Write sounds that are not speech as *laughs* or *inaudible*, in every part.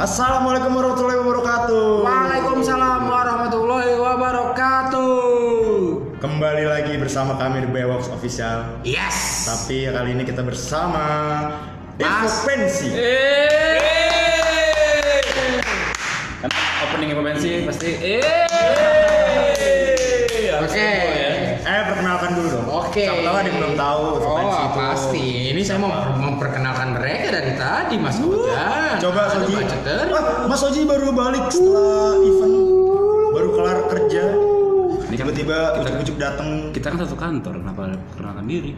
Assalamualaikum warahmatullahi wabarakatuh. Waalaikumsalam warahmatullahi wabarakatuh. Kembali lagi bersama kami di Bewox Official. Yes. Tapi kali ini kita bersama Info Mas. Pensi. Kan opening pensi pasti eh. Oke. Eh perkenalkan dulu dong. Oke. Siapa tahu ada yang belum tahu Oh, pasti. Ini saya mau memperkenalkan mereka dari tadi, Mas Ojan. Coba Soji. Wah, Mas Soji baru balik setelah event. Baru kelar kerja. Ini kan Tiba-tiba kita- ujuk-ujuk datang. Kita kan satu kantor, kenapa perkenalkan diri?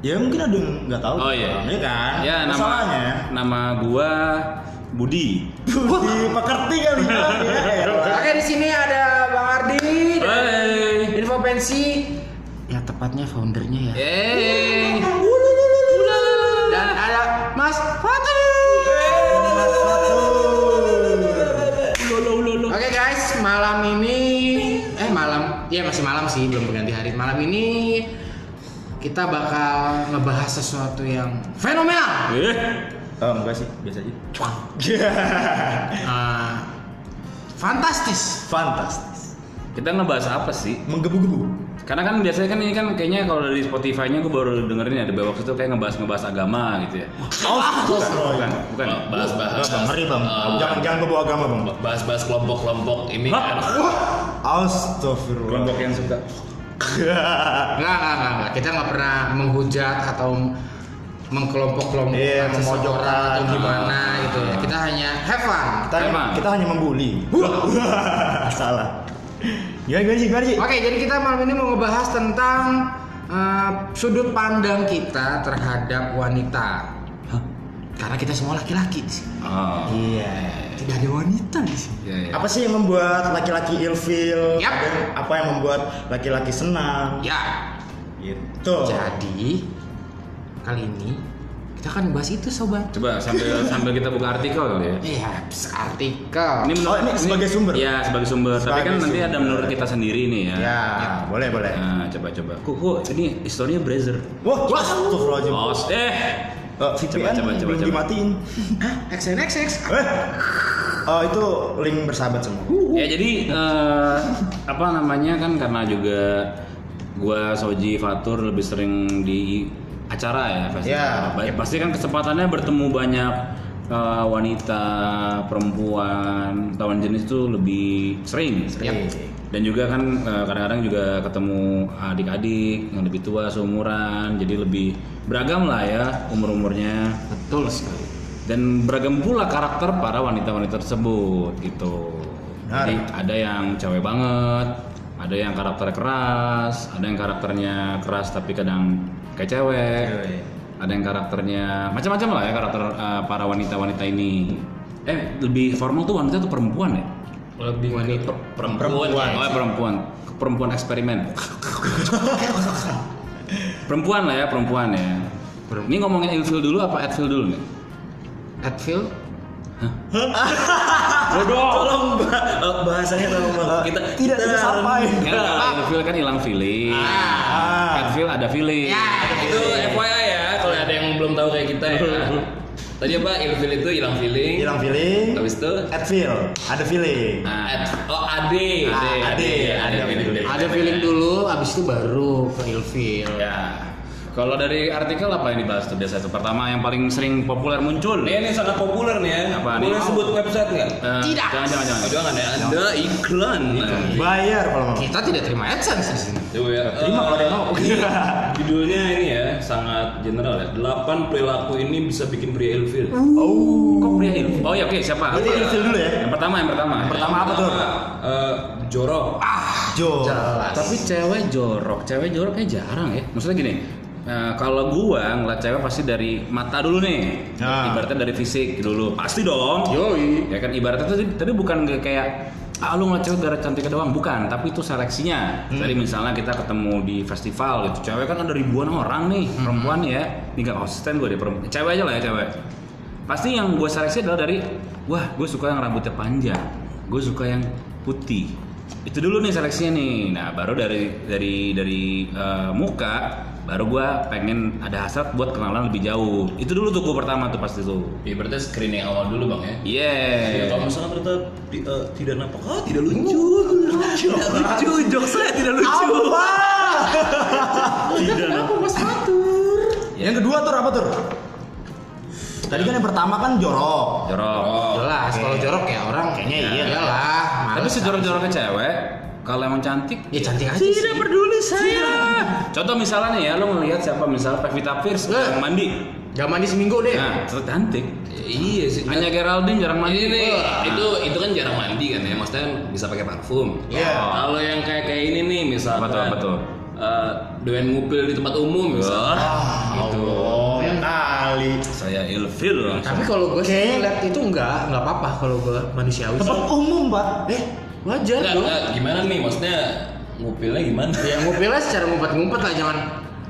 Ya mungkin ada yang nggak tahu. Oh iya. Iya kan? Ya nama Masalahnya. nama gua Budi. Budi pekerti kali ya. *laughs* Ya, elah. Oke, di sini ada Bang Ardi. Hai. Info pensi. Ya tepatnya foundernya ya. Eh. Dan ada Mas Fatul. Oke guys, malam ini eh malam, ya masih malam sih, belum berganti hari. Malam ini kita bakal ngebahas sesuatu yang fenomenal. Eh. Oh, enggak sih, biasa aja. *laughs* Ah, fantastis. Fantastis. Kita ngebahas apa sih? Menggebu-gebu. Karena kan biasanya kan ini kan kayaknya kalau dari Spotify-nya gue baru dengerin ada Bewok itu kayak ngebahas ngebahas agama gitu ya. Oh, Bukan, bukan. bahas-bahas Bang, ngeri bang. Oh. jangan jangan bawa agama bang. bahas-bahas kelompok-kelompok ini Hah? kan Astagfirullah. Kelompok yang suka. Enggak, enggak, enggak, enggak. Kita nggak pernah menghujat atau mengkelompok-kelompokkan Iya, seseorang memojokkan. atau gimana gitu ya. Kita hanya have fun. kita, kita hanya membuli. *laughs* Salah. Gimana gimana sih gimana sih? Oke, jadi kita malam ini mau ngebahas tentang eh, sudut pandang kita terhadap wanita. Karena kita semua laki-laki di sini. Oh. Iya. Tidak ada wanita di sini. Iya, iya. Apa sih yang membuat laki-laki ilfil? Yap. Apa yang membuat laki-laki senang? Ya, Gitu. jadi kali ini kita akan bahas itu sobat. Coba sambil sambil kita buka artikel kali ya. Iya, artikel. Ini Oh, ini sebagai sumber? Iya, sebagai sumber. Tapi Sebagai kan nanti ada sumber. menurut kita sendiri nih ya. Ya, boleh boleh. Nah, coba coba. Kok kok ini historinya Brazzer. Wah, astagfirullahaladzim. Oh, eh. Eh, VPN coba, coba, belum coba. dimatiin. Hah? XNXX? Eh, oh, itu link bersahabat semua. Ya jadi eh, apa namanya kan karena juga gua Soji Fatur lebih sering di acara ya festival. Ya. Ba- Pasti kan kesempatannya bertemu banyak eh, wanita, perempuan, lawan jenis itu lebih sering. Sering. Dan juga kan eh, kadang-kadang juga ketemu adik-adik yang lebih tua seumuran, jadi lebih beragam lah ya umur-umurnya Betul sekali. dan beragam pula karakter para wanita-wanita tersebut gitu. Benar. Jadi ada yang cewek banget, ada yang karakter keras, ada yang karakternya keras tapi kadang kayak cewek, Cewek. ada yang karakternya macam-macam lah ya karakter uh, para wanita-wanita ini. Eh lebih formal tuh wanita tuh perempuan ya? lebih Wanita. perempuan, Perempuan. Oh ya, perempuan, perempuan eksperimen. perempuan lah ya perempuan ya. Ini ngomongin ilfil dulu apa adfil dulu nih? Advil? *laughs* tolong bah- eh, bahasanya tolong Bang. kita Tidak kita sampai. Kan kalau ilfil kan hilang feeling. Ah. Adfil ada feeling. Ya. itu FYI ya kalau ada yang belum tahu kayak kita ya *laughs* tadi apa ilfil itu hilang feeling Hilang feeling. habis itu Advil, ada feeling. Nah, ad- oh ade Ah, ade, ada ada feeling feeling. Ada feeling dulu, abis itu baru ke ilfil. ya. Kalau dari artikel apa yang dibahas tuh biasa tuh? Pertama yang paling sering populer muncul. Ini, ini sangat populer nih ya. Apa Boleh nih? sebut website nggak? Eh, Tidak. Jangan jangan jangan. Oh, jangan ya. Ada iklan. Bayar kalau mau. Kita tidak terima AdSense di sini. Coba ya. Terima kalau ada yang mau. Judulnya ini ya sangat general ya. 8 perilaku ini bisa bikin pria ilfil. Oh. Kok pria ilfil? Oh ya oke siapa? Berarti ilfil dulu ya. Yang pertama yang pertama. Pertama apa tuh? Eh, jorok. Jo. Jelas. Tapi cewek jorok, cewek jorok kayak jarang ya. Maksudnya gini, eh, kalau gua ngeliat cewek pasti dari mata dulu nih. Nah. Ibaratnya dari fisik dulu. Pasti dong. Yoi. Ya kan ibaratnya tadi tadi bukan kayak ah lu ngeliat cewek gara cantiknya doang bukan tapi itu seleksinya tadi misalnya kita ketemu di festival gitu cewek kan ada ribuan orang nih perempuan ya ini gak konsisten gue deh perempuan cewek aja lah ya cewek pasti yang gue seleksi adalah dari wah gue suka yang rambutnya panjang gue suka yang putih itu dulu nih seleksinya nih nah baru dari dari dari eh, muka baru gue pengen ada hasrat buat kenalan lebih jauh itu dulu tuh gue pertama tuh pasti tuh Ya berarti screening awal dulu bang ya. iya Ya, kalau misalkan ternyata eh, tidak nampak, ah tidak lucu, tidak lucu, *laughs* jok saya tidak lucu. *laughs* Tidak. Kenapa mas Fatur? Yang kedua tuh apa tuh? Tadi kan yang pertama kan jorok. jorok Jelas, kalau jorok ya orang Kayaknya iya. Iyalah. tapi sejorok-joroknya cewek kalau emang cantik Ya cantik aja sih. tidak peduli saya contoh misalnya nih ya lo ngelihat siapa misalnya Pevita Pierce Eh. jarang mandi Gak mandi seminggu deh. nah terus cantik Iya sih. hanya Geraldine jarang mandi Ini nih, Wah. itu itu kan jarang mandi kan ya, maksudnya bisa pakai parfum. Iya. Kalau yang kayak kayak ini nih, misalkan Apa tuh, apa tuh? eh, doyan ngupil di tempat umum misalkan. Wah, gitu. Oh, yang kali. saya ilfil langsung Tapi kalau gue sih ngeliat itu enggak, enggak apa-apa kalau gue manusiawi. Tempat umum, Pak. Eh, wajar dong. gimana nih maksudnya ngupilnya gimana? Ya ngupilnya secara ngumpet-ngumpet lah, jangan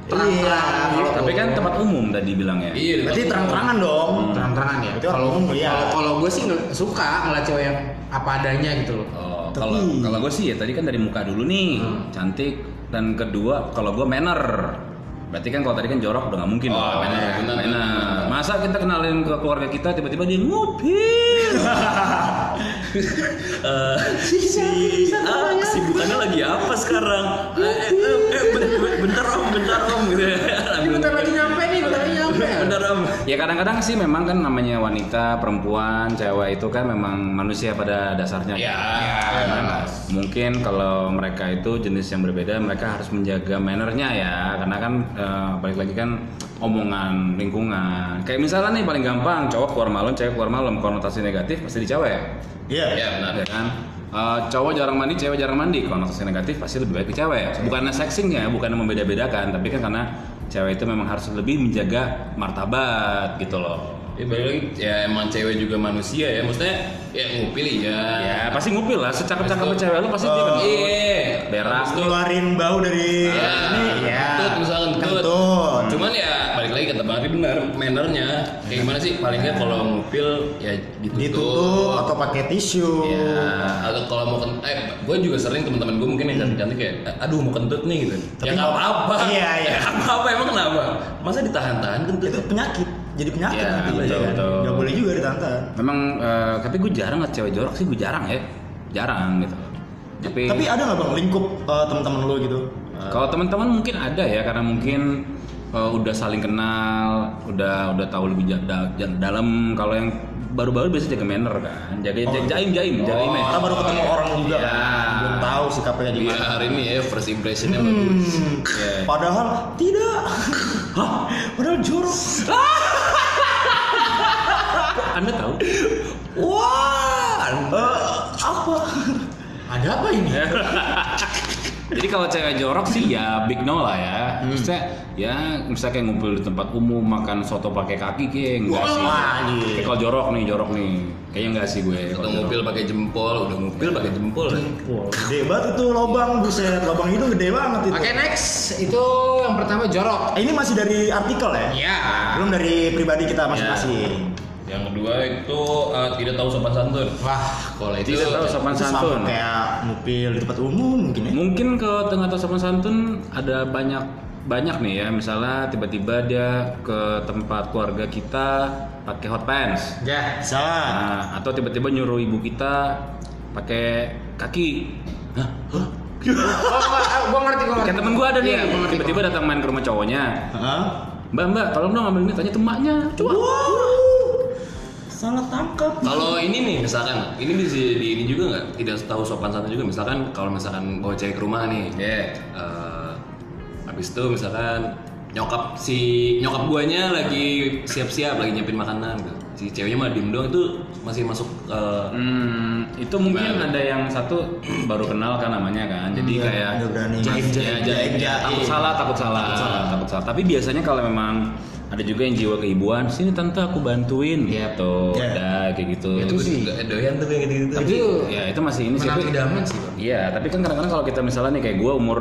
terang-terang. Iya, gitu. tapi kan tempat umum tadi bilangnya Iya, Berarti terang-terangan dong. terang-terangan ya. Kalau umum, iya. kalau kalau gue sih nggak suka ngeliat cewek yang apa adanya gitu loh. Oh, kalau kalau gue sih ya tadi kan dari muka dulu nih cantik dan kedua kalau gue manner berarti kan kalau tadi kan jorok udah nggak mungkin Oh, benar, Manner. benar. masa kita kenalin ke keluarga kita tiba-tiba dia ngupil *laughs* Eh, si ah, kesibukannya lagi apa sekarang? Eh, eh, eh, ben- ben- bentar om, bentar om gitu. Ini bentar lagi nyampe nih, bentar lagi nyampe. *laughs* Bentar om. ya kadang-kadang sih memang kan namanya wanita perempuan cewek itu kan memang manusia pada dasarnya Ya, Nah, mungkin kalau mereka itu jenis yang berbeda mereka harus menjaga mannernya ya karena kan eh, balik lagi kan omongan lingkungan kayak misalnya nih paling gampang cowok keluar malam cewek keluar malam konotasi negatif pasti di cewek Iya. ya benar. ya kan Eh, cowok jarang mandi cewek jarang mandi konotasi negatif pasti lebih baik ke cewek bukannya seksingnya bukan membeda-bedakan tapi kan karena cewek itu memang harus lebih menjaga martabat gitu loh Ya balik lagi, ya emang cewek juga manusia ya, maksudnya ya ngupil ya. ya pasti ngupil lah secakep-cakep cewek lu pasti dia kan Iya. berak Keluarin bau dari Ya, ini ya. kentut misalkan kentut. Kentut. Cuman ya balik lagi kata Bang Arif benar, mannernya kayak gimana sih? Paling nggak kalau ngupil ya ditutup. Ditutup atau pakai tisu. Ya, atau kalau mau kentut, eh, gue juga sering teman-teman gue mungkin yang cantik-cantik kayak, "Eh, aduh mau kentut nih gitu. Tapi ya nggak nggak- apa-apa. Iya, *laughs* iya. Ya nggak apa-apa emang kenapa? Masa ditahan-tahan kentut? Itu penyakit. Jadi penyakit Iya, nanti. betul, ya kan? betul. Nggak boleh juga ditantang. Memang eh, tapi gue jarang liat cewek jorok sih gue jarang ya, jarang gitu. Tapi, Tapi ada nggak bang lingkup eh, teman-teman lo gitu? Kalau teman-teman mungkin ada ya karena mungkin eh, udah saling kenal, udah udah tahu lebih da- ja- dalam. Kalau yang baru-baru biasa jaga manner kan, jaga Oh. jaim jaim oh, image. karena baru ketemu orang juga Iya. kan. Belum tahu sikapnya gimana. hari ini ya first impressionnya bagus. Hmm, Iya. Padahal tidak. Hah? Padahal jorok. *laughs* Anda tahu? Wah. Eh, apa? Ada apa ini? *laughs* Jadi kalau cewek jorok sih ya big no lah ya. Maksudnya ya misalnya kayak ngumpul di tempat umum makan soto pakai kaki kayak enggak sih. Wah, iya. Kayak kalau jorok nih, jorok nih. Kayaknya enggak sih gue. Jorok. ngupil pakai jempol, udah ngupil pakai jempol. Wah, gede banget itu lobang buset. Lobang hidung gede banget itu. Oke next, itu yang pertama jorok. Ini masih dari artikel ya? Iya. Belum dari pribadi kita masing-masing. Yang kedua itu eh, tidak tahu sopan santun. Wah, Kalau itu Tidak tahu sopan Itu sama santun. kayak ngupil di tempat umum mungkin ya. Mungkin ke tengah atau sopan santun ada banyak banyak nih ya. Misalnya tiba-tiba dia ke tempat keluarga kita pakai hot pants. ya. Bisa. Nah, atau tiba-tiba nyuruh ibu kita pakai kaki. Hah? Oh, gua, gua ngerti, gua ngerti. Kayak temen gue ada nih, Iya, tiba-tiba datang main ke rumah cowoknya. Hah? Mbak mbak, tolong dong ambil ini, tanya tuh emaknya. Coba. Wow. Salah tangkap. Kalau ini nih misalkan, ini bisa di ini juga nggak? Tidak tahu sopan santun juga. Misalkan kalau misalkan bawa cewek ke rumah nih, Yeah. eh, habis itu misalkan nyokap si nyokap guanya lagi siap-siap lagi nyiapin makanan gitu. Si ceweknya malah diem doang itu masih masuk eh, Hmm, itu mungkin Gimana? ada yang satu baru kenal kan namanya kan. Jadi Iya, kayak berani. jaim Jaim, ya, jaim, jaim, jaim. takut salah, takut salah, takut salah. Tapi biasanya kalau memang ada juga yang jiwa keibuan, sini tante aku bantuin gitu. Iya. Ada kayak gitu. Itu sih. doyan tuh kayak gitu-gitu. Tapi Itu ya itu masih ini sih. menanti tapi- daman sih. Iya, tapi kan kadang-kadang kalau kita misalnya nih kayak gue umur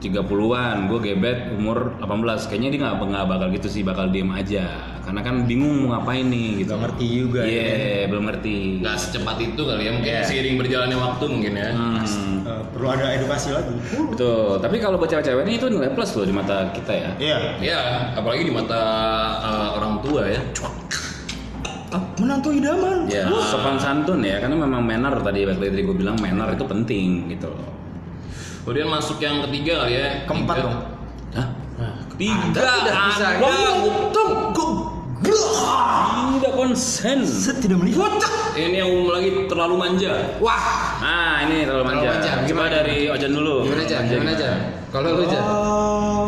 30-an, gue gebet umur 18 Kayaknya dia nggak nggak bakal gitu sih, bakal diem aja Karena kan bingung mau ngapain nih gitu Nggak ngerti juga Iya, ya. belum ngerti Nggak secepat itu kali ya, mungkin Iya. seiring berjalannya waktu mungkin ya. Hmm, Eh, perlu ada edukasi lagi. betul, tapi kalau buat cewek-cewek ini itu nilai plus loh di mata kita ya Iya. Ya, apalagi di mata eh, orang tua ya. Ah, menantu idaman. Ya, sopan santun ya, karena memang manner tadi balik lagi tadi gue bilang manner itu penting gitu loh. Kemudian masuk yang ketiga kali ya. Keempat dong. Hah? Tiga, tidak bisa. Anda. Untung Tidak konsen. Saya tidak melihat. Ini yang umum lagi terlalu manja. Wah, Nah, ini terlalu Terlalu manja. gimana? dari Ojan dulu. gimana aja? Gimana aja? Kalau lu aja. Oh,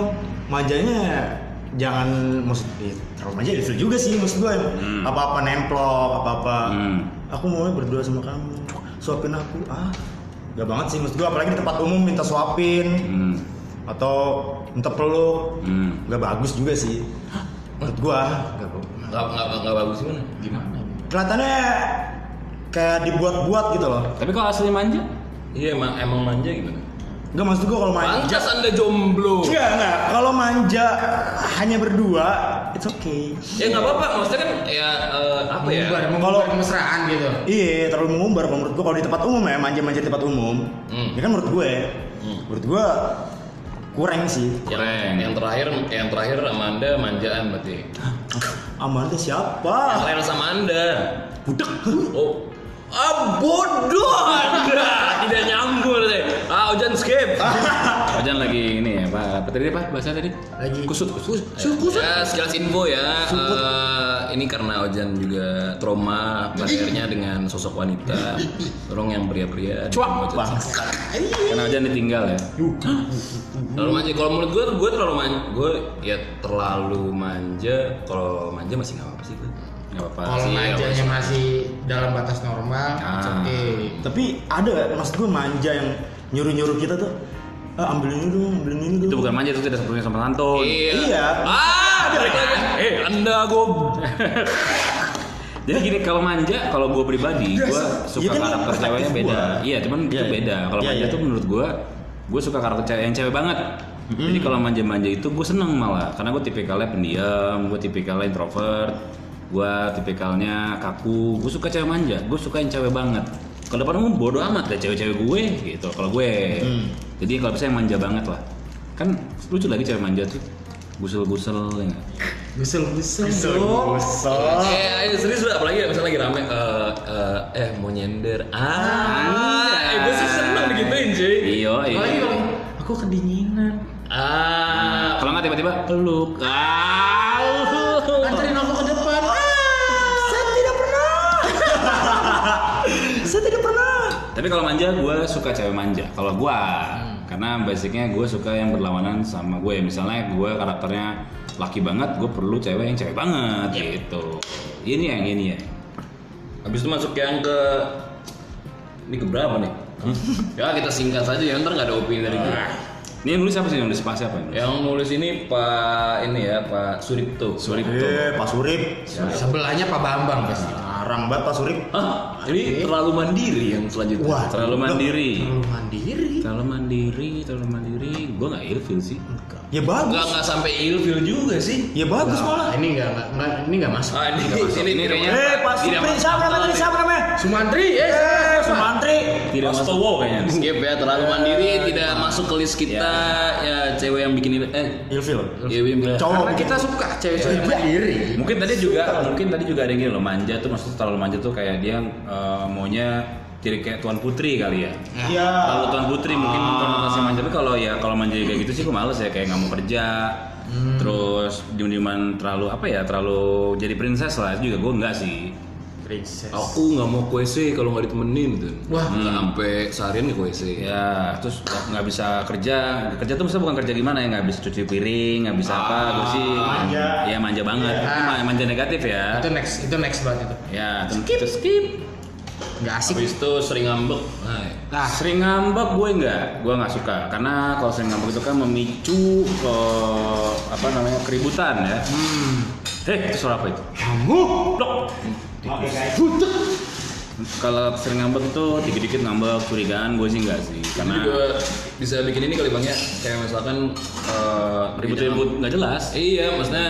manjanya jangan maksud eh, terlalu manja ilfil juga sih maksud gue Hmm. apa-apa nemplok apa-apa Hmm. aku mau berdua sama kamu suapin aku ah gak banget sih maksud gue apalagi di tempat umum minta suapin Hmm. atau minta peluk Hmm. gak bagus juga sih menurut gua gak bagus. Nggak, nggak, nggak bagus gimana? Gimana? kelihatannya kayak dibuat-buat gitu loh Tapi kalau asli manja? Iya, emang, emang manja gimana? Gak maksud gua kalau manja Pantas anda jomblo. Enggak, enggak. Kalau manja hanya berdua, it's okay. Ya nggak apa-apa, maksudnya kan ya eh, apa ya? Mengumbar, Kalau- kemesraan gitu. Iya, terlalu mengumbar kalau menurut gua kalau di tempat umum ya, manja-manja di tempat umum. Hmm. Ya kan menurut gue, Hmm. menurut gua kurang sih. Yang, Keren. yang terakhir, yang terakhir sama anda manjaan berarti. Amanda Yang siapa? terakhir sama anda. Budak. Oh, ah bodoh anda, tidak nyambung deh. Ah, Ojan skip. *laughs* Ojan lagi ini ya, Pak. Apa tadi Pak? Bahasa tadi? Lagi Kusut, kusut. Ya, sekilas info ya. eh, ini karena Ojan juga trauma pada akhirnya dengan sosok wanita. Tolong yang pria-pria. Cuak. Karena Ojan ditinggal ya. Terlalu manja. Kalau menurut gue, gue terlalu manja. Gue ya terlalu manja. Kalau manja masih nggak apa-apa sih gue. Gak apa-apa Kalau manjanya masih dalam batas normal, Ah. okay. Tapi ada maksud gue manja yang nyuruh-nyuruh kita tuh, ah, ambilin ini dong, ambilin ini dong. Itu bukan manja, itu tidak sepenuhnya sama santun. Iya. Ah, balik lagi. Eh, anda gue. *laughs* Jadi gini kalau manja, kalau gue pribadi, gue suka Iya kan, karakter ceweknya beda. gua. Iya, cuman Iya, itu iya. beda. Kalau Iya, manja iya. tuh menurut gue, gue suka karakter cewek yang cewek banget. Jadi kalau manja-manja itu gue seneng malah, karena gue tipikalnya pendiam, gue tipikalnya introvert, gue tipikalnya kaku. Gue suka cewek manja, gue suka yang cewek banget. Kalau depan umum bodo amat deh cewek-cewek gue gitu. Kalau gue, Hmm. jadi kalau bisa yang manja banget lah. Kan lucu lagi cewek manja tuh, gusel-gusel ya? Gusel-gusel. Gusel. Eh, ayo serius lu apalagi misalnya lagi rame eh eh, eh mau nyender. Ah, eh, gue sih seneng digituin cuy. Iya, iya. Apalagi kalau aku kedinginan. Ah, Kalau nggak tiba-tiba peluk. Ah. Tapi kalau manja gue suka cewek manja. Kalau gue, karena basicnya gue suka yang berlawanan sama gue. Misalnya gue karakternya laki banget, gue perlu cewek yang cewek banget gitu. Ini yang ini ya. habis itu masuk yang ke ini ke berapa nih? *laughs* ya kita singkat saja ya ntar nggak ada opini dari gue. Ini yang nulis siapa sih? Yang nulis pas siapa? Yang nulis? Yang nulis ini Pak ini ya Pak Suripto. Suripto. Eh, Pak Surip. Sebelahnya Pak Bambang pasti. Jarang banget Pak Surip. Ah, ini terlalu mandiri yang selanjutnya. Wah. Terlalu mandiri. Terlalu mandiri. Terlalu mandiri, terlalu mandiri. Gue nggak ilfil sih. Ya bagus. Nggak nggak sampai ilfil juga sih. Ya bagus malah. Ini enggak enggak enggak ini enggak masuk. Ah, ini Nggak masuk. ini Ini kayaknya. Eh, Pak tidak Supri, masuk siapa namanya? akal Siapa namanya? Sumantri, eh. Eh, Sumantri. Tidak masuk kayaknya. nih. Skip ya terlalu mandiri tidak masuk ke list kita ya cewek yang bikin ini eh Ilfil. ya yang bikin Cowok. Kita suka cewek-cewek mandiri. Mungkin tadi juga, mungkin tadi juga ada yang gini loh, manja tuh maksudnya terlalu manja tuh kayak dia eh, maunya jadi kayak tuan putri kali ya. Iya. Kalau tuan putri mungkin konotasi manja, tapi kalau ya kalau manja kayak gitu sih gue males ya kayak nggak mau kerja, terus diem-dieman terlalu apa ya terlalu jadi princess lah itu juga gue enggak sih. Princess. Aku nggak mau kuese kalau nggak ditemenin tuh. Wah. nggak sampai seharian nih kuese. Ya, terus nggak bisa kerja. Kerja tuh maksudnya bukan kerja gimana ya, nggak bisa cuci piring, nggak bisa apa, gue sih. manja. Iya manja banget. Iya. Itu ma- manja negatif ya. Itu next, itu next banget itu. Ya, skip. Itu skip. Enggak asik. Habis itu sering ngambek. Nah, Nah, Sering ngambek gue nggak, gue nggak suka. Karena kalau sering ngambek itu kan memicu eh, apa namanya keributan ya. hmm. Heh, itu suara apa itu? Kamu Dok. Oke guys. kalau sering ngambek itu dikit-dikit ngambek curigaan gue sih enggak sih Karena juga bisa bikin ini kali bang ya, kayak misalkan eh, ribut-ribut nggak jelas Iya, maksudnya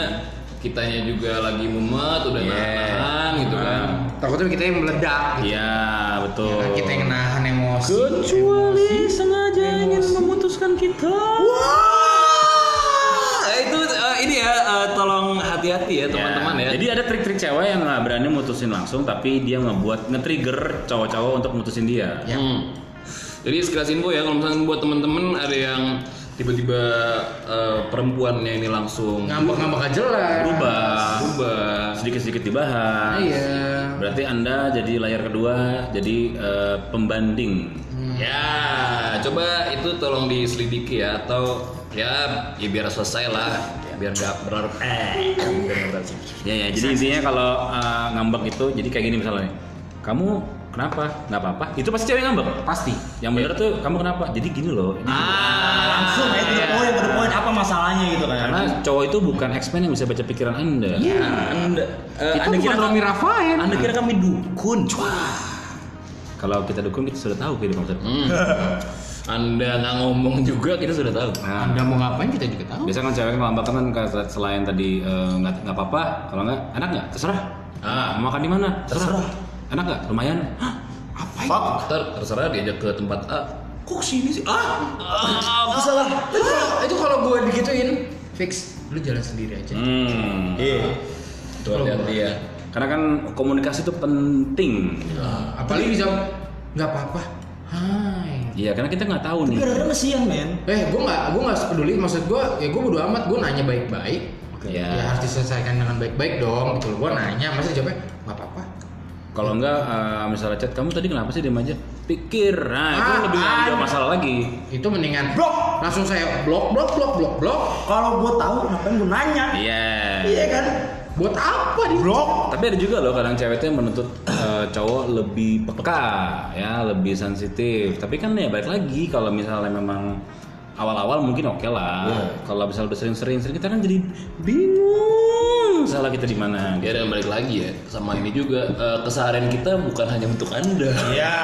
kitanya juga lagi mumet, udah Iya. nahan gitu kan. Takutnya kita yang meledak gitu. iya betul Ya kita yang nahan emosi. kecuali sengaja ingin memutuskan kita Wah, itu eh, ini ya, eh, tolong hati-hati ya teman-teman ya. Jadi ada trik-trik cewek yang nggak berani mutusin langsung, tapi dia ngebuat nge-trigger cowok-cowok untuk mutusin dia. Ya. Hmm. Jadi sekelas info ya, kalau misalnya buat teman-teman ada yang tiba-tiba eh, perempuannya ini langsung Ngambek-ngambek aja jelas. Berubah, berubah. sedikit-sedikit dibahas. Iya. Berarti anda jadi layar kedua, jadi eh, pembanding. Ya, coba itu tolong diselidiki ya atau ya, ya biar selesai lah, biar gak berlarut eh, nggak. Ya ya, jadi intinya kalau eh, ngambek itu, jadi kayak gini misalnya, kamu kenapa? Nggak apa-apa. Itu pasti cewek ngambek. Pasti. Yang bener tuh kamu kenapa? Jadi gini loh. ini Ah, langsung ya to the point, to the point apa masalahnya gitu kan. Karena cowok itu bukan X-Men yang bisa baca pikiran anda. Iya. anda, eh, Itu anda bukan kira Romi Rafael. Anda kira kami dukun? Kalau kita dukung kita sudah tahu kehidupan kita. Hmm. *laughs* Anda nggak ngomong juga kita sudah tahu. Nah, Anda mau ngapain kita juga tahu. biasa kan cewek ngambek kan selain tadi eh, nggak nggak apa-apa, kalau nggak enak nggak terserah. Ah. Mau makan di mana? Terserah. Enak nggak? Lumayan. Hah? Fuck. Ntar terserah diajak ke tempat A. Kok sini sih? Ah, ah, Aku salah. Itu kalau gue digituin, fix lu jalan sendiri aja. Hmm. Iya. Tuh hati-hati ya. Karena kan komunikasi itu penting. Apalagi bisa nggak apa-apa. Hai. Iya, karena kita nggak tahu nih. Gara-gara kesian men. Eh, gue nggak, gue nggak peduli. Maksud gue, ya gue bodo amat. Gue nanya baik-baik. Iya. Ya harus diselesaikan dengan baik-baik dong. Gitu. Gue nanya, masa jawabnya nggak apa-apa. Kalau enggak eh, misalnya chat kamu tadi kenapa sih diam aja? Pikir. Nah, itu Ah, lebih nggak ah. masalah lagi. Itu mendingan Blok. Langsung saya blok, blok, blok, blok, blok. Kalau gue tahu ngapain gue nanya? Iya. Iya kan? Buat apa di Blok. Tapi ada juga loh kadang cewek tuh yang menuntut eh, cowok lebih peka, ya lebih sensitif. Tapi kan ya balik lagi kalau misalnya memang awal-awal mungkin oke lah. Iya. Kalau misalnya udah sering-sering, sering kita kan jadi bingung salah kita di mana. Ya dan balik lagi ya sama ini juga eh, keseharian kita bukan hanya untuk anda. Iya.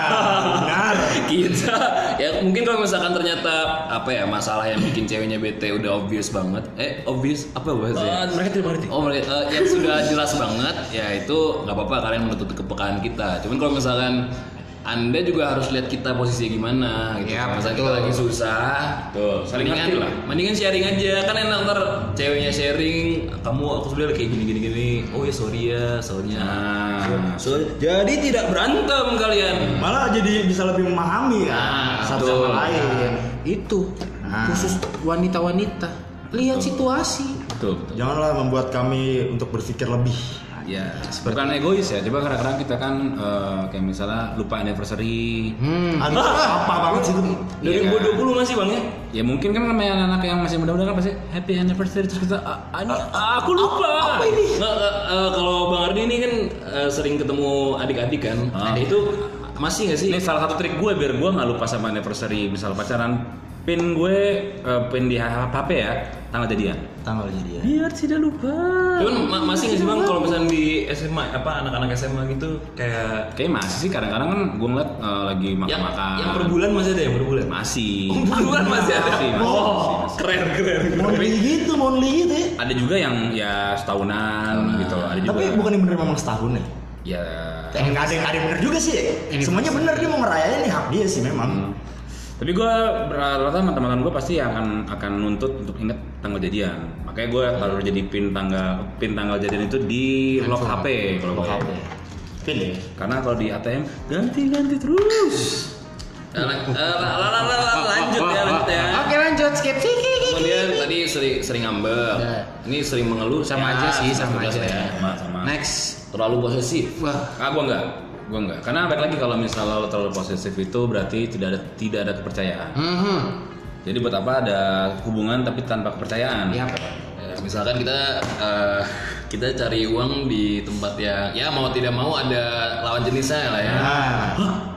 Benar. *laughs* kita ya mungkin kalau misalkan ternyata apa ya masalah yang bikin ceweknya bete udah obvious banget eh obvious apa bahasanya Eh, mereka tidak mengerti. Oh, mereka eh, yang sudah jelas banget, ya itu nggak apa-apa kalian menuntut kepekaan kita. Cuman kalau misalkan anda juga harus lihat kita posisinya gimana gitu. Ya, betul. kita lagi susah, Tuh, saling mendingan, ngerti lah. mendingan sharing aja. Kan enak ntar ceweknya sharing, kamu aku sebenarnya kayak gini gini gini. Oh ya sorry ya, soalnya. Nah, So, jadi tidak berantem kalian. Malah jadi bisa lebih memahami kan Nah, satu betul. sama lain. itu Nah. khusus wanita-wanita. Lihat situasi. betul, betul. Janganlah membuat kami untuk berpikir lebih. Ya, bukan egois ya. Coba kadang-kadang kita kan eh, kayak misalnya lupa anniversary. Hmm. Aduh, apa banget sih itu? Iya. 2020 masih bang ya? Ya mungkin kan namanya anak-anak yang masih muda-muda kan pasti happy anniversary terus kita ah, ah, ini aku lupa. Apa ini? kalau Bang Ardi ini kan eh, sering ketemu adik-adik kan. Ah. Itu masih nggak sih? Ini salah satu trik gue biar gue nggak lupa sama anniversary misal pacaran. Pin gue eh, pin di HP ya tanggal jadian. Tanggal jadi ya. Biar tidak lupa. Cuman ma- masih nggak sih bang kalau misalnya di SMA apa anak-anak SMA gitu kayak Kayak masih sih kadang-kadang kan gue ngeliat eh, lagi yang makan-makan. yang per bulan masih ada yang per bulan. Masih. *laughs* Per bulan masih ada. Masih, masih, Oh, masih, masih. keren keren. Monthly gitu, monthly gitu ya. Ada juga yang ya setahunan gitu. Ada juga. Tapi bukan yang bener memang setahun ya. ya. Eh, nggak ada yang ada yang bener juga sih. Semuanya bener dia mau ngerayain nih hak dia sih memang. Hmm. Tapi gue rata-rata sama teman-teman gue pasti akan akan nuntut untuk inget tanggal jadian. Makanya gue taruh jadi pin tanggal pin tanggal jadian itu di lock HP kalau gue. Pin ya. Karena kalau di ATM ganti-ganti terus. Eh, la- la- la- la- la- lanjut ya lanjut ya. Oke lanjut skip. Kemudian tadi sering sering ngambek. Ya. Ini sering mengeluh Sama Ya, aja sih, sama tugas aja. ya. Sama sama. Next. Terlalu posesif. Wah. Ah gue enggak. Gue enggak. Karena balik lagi kalau misalnya lo terlalu posesif itu berarti tidak ada tidak ada kepercayaan. Mhm. Jadi buat apa ada hubungan tapi tanpa kepercayaan? Iya. Ya, misalkan kita eh, kita cari uang di tempat yang ya mau tidak mau ada lawan jenisnya lah ya. Nah,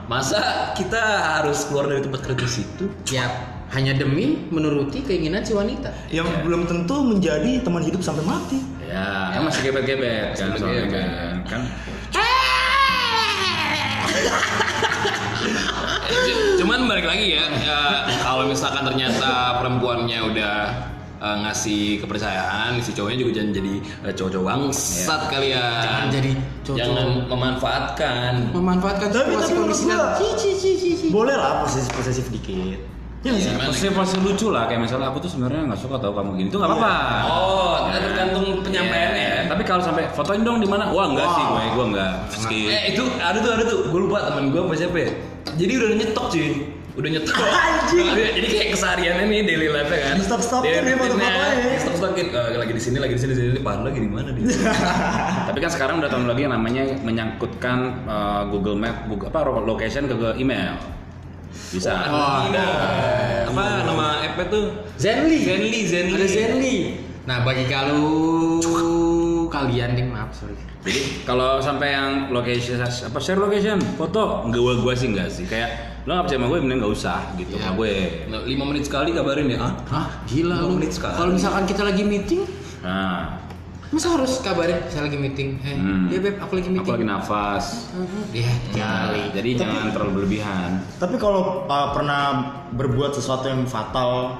Masa kita harus keluar dari tempat kerja situ? Ya, hanya demi menuruti keinginan si wanita. yang belum tentu menjadi teman hidup sampai mati. Ya, kan masih gebet-gebet kan Masih soalnya kan. Kan *laughs* Cuman balik lagi ya, ya, kalau misalkan ternyata perempuannya udah eh, ngasih kepercayaan, si cowoknya juga jangan jadi eh, cowok-cowok bangsat kalian. Jangan jadi cowok-cowok. Jangan memanfaatkan. Memanfaatkan Tapi situasi tapi kondisi gua-. Boleh lah posesif posesif dikit. Ya nggak sih? Pasti pasti lucu lah kayak misalnya aku tuh sebenarnya nggak suka tau kamu gini itu nggak apa-apa. Oh, tergantung penyampaiannya. Iya, Tapi kalau sampai fotoin dong di mana? Wah enggak sih gue, gue enggak. Skip. Eh itu ada tuh ada tuh, gue lupa teman gue apa siapa ya. Jadi udah nyetok cuy, udah nyetok. *laughs* Anjing. Jadi kayak kesehariannya nih daily life kan. Di stop-stopin Daily nih. Di stop-stopin. Eh, lagi di sini, lagi di sini, di sini. Padahal lagi di mana dia? *laughs* Tapi kan sekarang udah tahun lagi yang namanya menyangkutkan uh, Google Map, Google apa location ke, ke email. Bisa. Oh, Ada. Apa nama app tuh? Zenly. Zenly, Zenly. Ada Zenly. Nah, bagi kalau kalian ding maaf sorry. Jadi kalau sampai yang location apa share location, foto, enggak gua, gua sih enggak sih. Kayak lo nggak percaya sama gue, mending nggak usah gitu Iya. sama gue. Nah, lima menit sekali kabarin ya. Ah? Hah, gila Lima lu. menit sekali. Kalau misalkan kita lagi meeting, Nah, masa harus kabarin saya lagi meeting. Eh, Hmm. ya beb, aku lagi meeting. aku lagi nafas. Ya, kali. Jadi jangan terlalu berlebihan. Tapi kalau uh, pernah berbuat sesuatu yang fatal,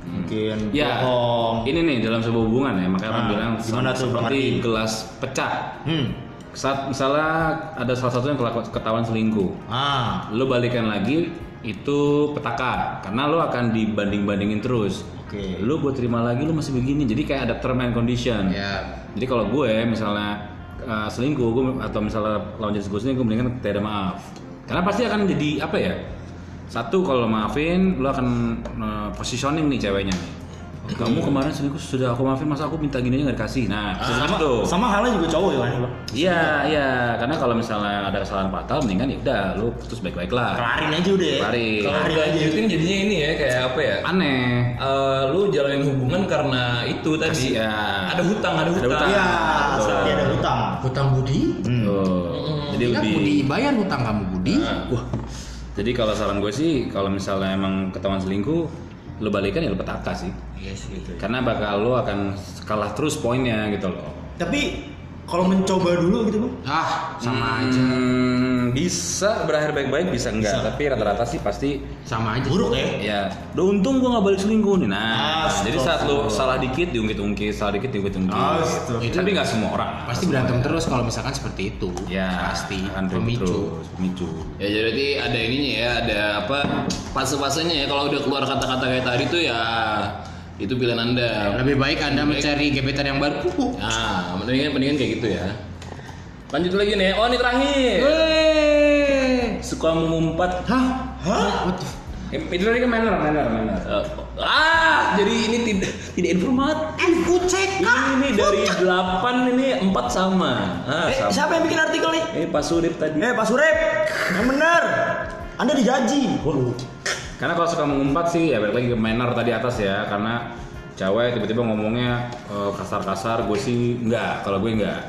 mungkin Ya, bohong. ini nih dalam sebuah hubungan ya, makanya orang Nah, bilang gimana tuh, seperti gelas pecah. Hmm. Saat misalnya ada salah satu yang ketahuan selingkuh, Ah, lo balikan lagi itu petaka karena lo akan dibanding-bandingin terus. Oke. Lo gue terima lagi lo masih begini, jadi kayak ada term and condition. Ya. Jadi kalau gue misalnya uh, selingkuh gue atau misalnya lawan jenis gue selingkuh, mendingan tiada maaf. Karena pasti akan jadi apa ya? Satu kalau maafin, lo akan uh, positioning nih ceweknya nih. Kamu kemarin selingkuh sudah aku maafin, masa aku minta gini aja nggak dikasih? Nah, sama, sama tuh. sama halnya juga cowok ya? Iya, iya. Karena kalau misalnya ada kesalahan fatal, mendingan ya udah, lu putus baik-baik lah. Kelarin aja udah ya. Kelarin. Kalau Kelarin aja. lanjutin jadinya ini ya kayak apa ya? Aneh. Eh, lu jalanin hubungan karena itu tadi Kasih, ya. ada hutang ada hutang, hutang. Iya, Betul. seperti ada hutang. Hutang budi? Hmm. Tuh. Jadi Ingat lebih. budi bayar hutang kamu budi. Nah, Wah. Jadi kalau saran gue sih, kalau misalnya emang ketahuan selingkuh, lu balikan ya lu petaka sih. Iya sih. Karena bakal lu akan kalah terus poinnya gitu loh. Tapi kalau mencoba dulu gitu bang, Ah, sama aja. Hmm, bisa berakhir baik-baik, bisa enggak. Bisa. Tapi rata-rata sih pasti Sama aja. buruk ya. Ya, udah untung gua nggak balik selingkuh nih. Nah, Astaga. jadi saat lu salah dikit diungkit-ungkit, salah dikit diungkit-ungkit. Itu tapi nggak semua orang. Pasti berantem terus kalau misalkan seperti itu. Ya, pasti pemicu. terus, pemicu. Ya jadi ada ininya ya, ada apa fase-fasenya ya. Kalau udah keluar kata-kata kayak tadi tuh ya itu pilihan anda. Lebih baik Anda mencari gebetan yang baru. *laughs* Nah, mendingan mendingan kayak gitu ya. Lanjut lagi nih. Oh ini terakhir. Weh. Suka mengumpat. Hah? Hah? Eh, Itu tadi kan manner, manner, manner. Eh, ah, jadi ini tidak tidak informatif. Aku cek Ini dari 8 ini 4 sama. Ah, Eh, sama. siapa yang bikin artikel nih? Eh, Pak Surip tadi. Eh, Pak Surep, yang benar. Anda digaji. Waduh. Karena kalau suka mengumpat sih ya balik lagi ke manner tadi atas ya karena cewek tiba-tiba ngomongnya eh, kasar-kasar gue sih enggak kalau gue enggak